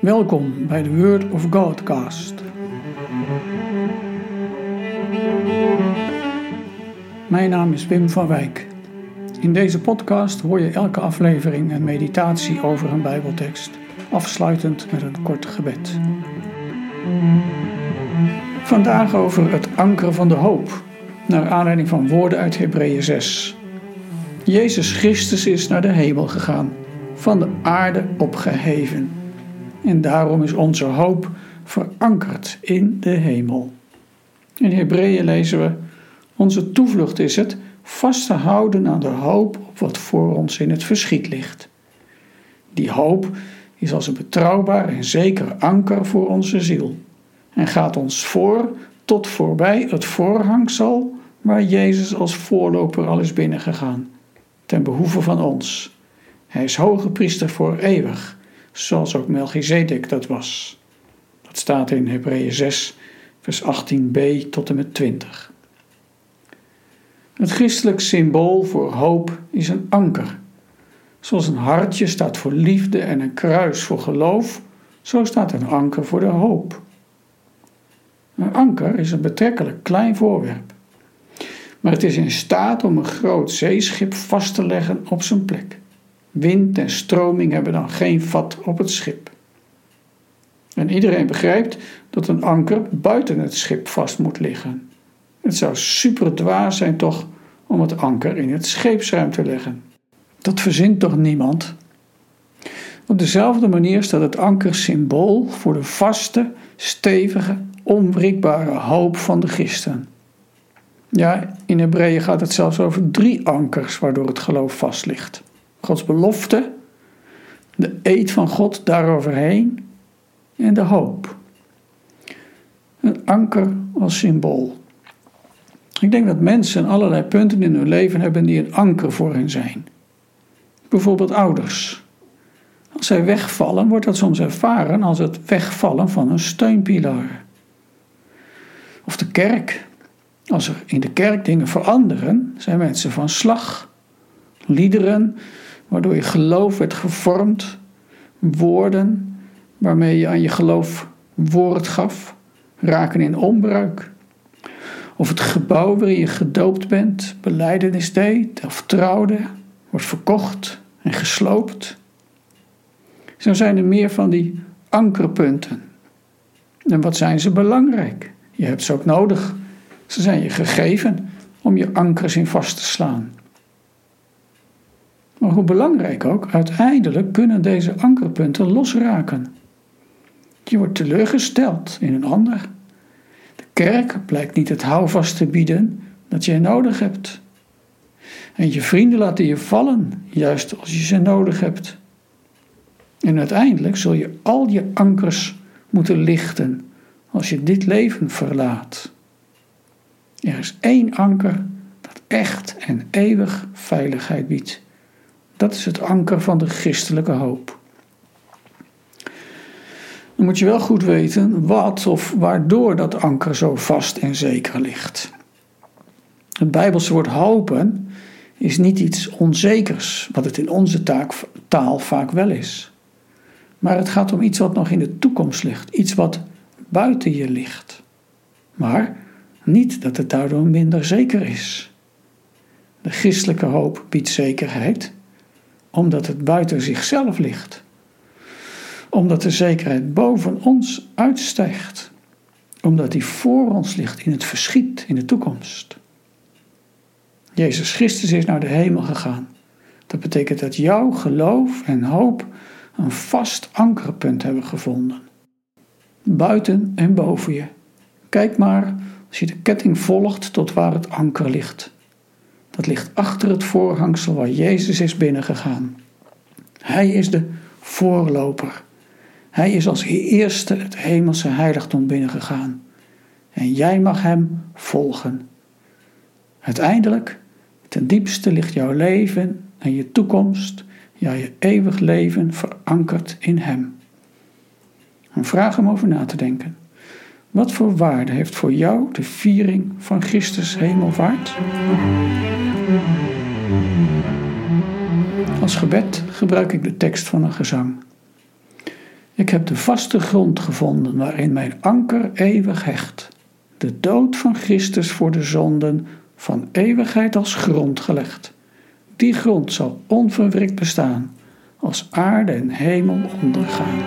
Welkom bij de Word of Godcast. Mijn naam is Wim van Wijk. In deze podcast hoor je elke aflevering een meditatie over een Bijbeltekst, afsluitend met een kort gebed. Vandaag over het anker van de hoop, naar aanleiding van woorden uit Hebreeën 6. Jezus Christus is naar de hemel gegaan, van de aarde opgeheven. En daarom is onze hoop verankerd in de hemel. In Hebreeën lezen we: Onze toevlucht is het vast te houden aan de hoop op wat voor ons in het verschiet ligt. Die hoop is als een betrouwbaar en zeker anker voor onze ziel en gaat ons voor tot voorbij het voorhangsel waar Jezus als voorloper al is binnengegaan, ten behoeve van ons. Hij is hoge priester voor eeuwig, zoals ook Melchizedek dat was. Dat staat in Hebreeën 6, vers 18b tot en met 20. Het christelijk symbool voor hoop is een anker. Zoals een hartje staat voor liefde en een kruis voor geloof, zo staat een anker voor de hoop. Een anker is een betrekkelijk klein voorwerp, maar het is in staat om een groot zeeschip vast te leggen op zijn plek. Wind en stroming hebben dan geen vat op het schip. En iedereen begrijpt dat een anker buiten het schip vast moet liggen. Het zou super dwaas zijn toch om het anker in het scheepsruim te leggen. Dat verzint toch niemand? Op dezelfde manier staat het anker symbool voor de vaste, stevige, onwrikbare hoop van de christen. Ja, in Hebreeën gaat het zelfs over drie ankers waardoor het geloof vast ligt. Gods belofte, de eed van God daaroverheen en de hoop. Een anker als symbool. Ik denk dat mensen allerlei punten in hun leven hebben die een anker voor hen zijn. Bijvoorbeeld ouders. Als zij wegvallen, wordt dat soms ervaren als het wegvallen van een steunpilaar. Of de kerk. Als er in de kerk dingen veranderen, zijn mensen van slag. Liederen, waardoor je geloof werd gevormd. Woorden, waarmee je aan je geloof woord gaf, raken in onbruik. Of het gebouw waarin je gedoopt bent, beleidenis deed of trouwde, wordt verkocht en gesloopt. Zo zijn er meer van die ankerpunten. En wat zijn ze belangrijk? Je hebt ze ook nodig. Ze zijn je gegeven om je ankers in vast te slaan. Maar hoe belangrijk ook, uiteindelijk kunnen deze ankerpunten losraken. Je wordt teleurgesteld in een ander. De kerk blijkt niet het houvast te bieden dat jij nodig hebt. En je vrienden laten je vallen, juist als je ze nodig hebt. En uiteindelijk zul je al je ankers moeten lichten als je dit leven verlaat. Er is één anker dat echt en eeuwig veiligheid biedt. Dat is het anker van de christelijke hoop. Dan moet je wel goed weten wat of waardoor dat anker zo vast en zeker ligt. Het Bijbelse woord hopen is niet iets onzekers, wat het in onze taal vaak wel is. Maar het gaat om iets wat nog in de toekomst ligt, iets wat buiten je ligt. Maar niet dat het daardoor minder zeker is. De christelijke hoop biedt zekerheid omdat het buiten zichzelf ligt. Omdat de zekerheid boven ons uitstijgt. Omdat die voor ons ligt in het verschiet, in de toekomst. Jezus Christus is naar de hemel gegaan. Dat betekent dat jouw geloof en hoop een vast ankerpunt hebben gevonden. Buiten en boven je. Kijk maar als je de ketting volgt tot waar het anker ligt. Dat ligt achter het voorhangsel waar Jezus is binnengegaan. Hij is de voorloper. Hij is als eerste het hemelse heiligdom binnengegaan. En jij mag hem volgen. Uiteindelijk, ten diepste ligt jouw leven en je toekomst, ja je eeuwig leven verankerd in hem. En vraag hem over na te denken. Wat voor waarde heeft voor jou de viering van Christus hemelvaart? Als gebed gebruik ik de tekst van een gezang. Ik heb de vaste grond gevonden waarin mijn anker eeuwig hecht. De dood van Christus voor de zonden van eeuwigheid als grond gelegd. Die grond zal onverwrikt bestaan, als aarde en hemel ondergaan.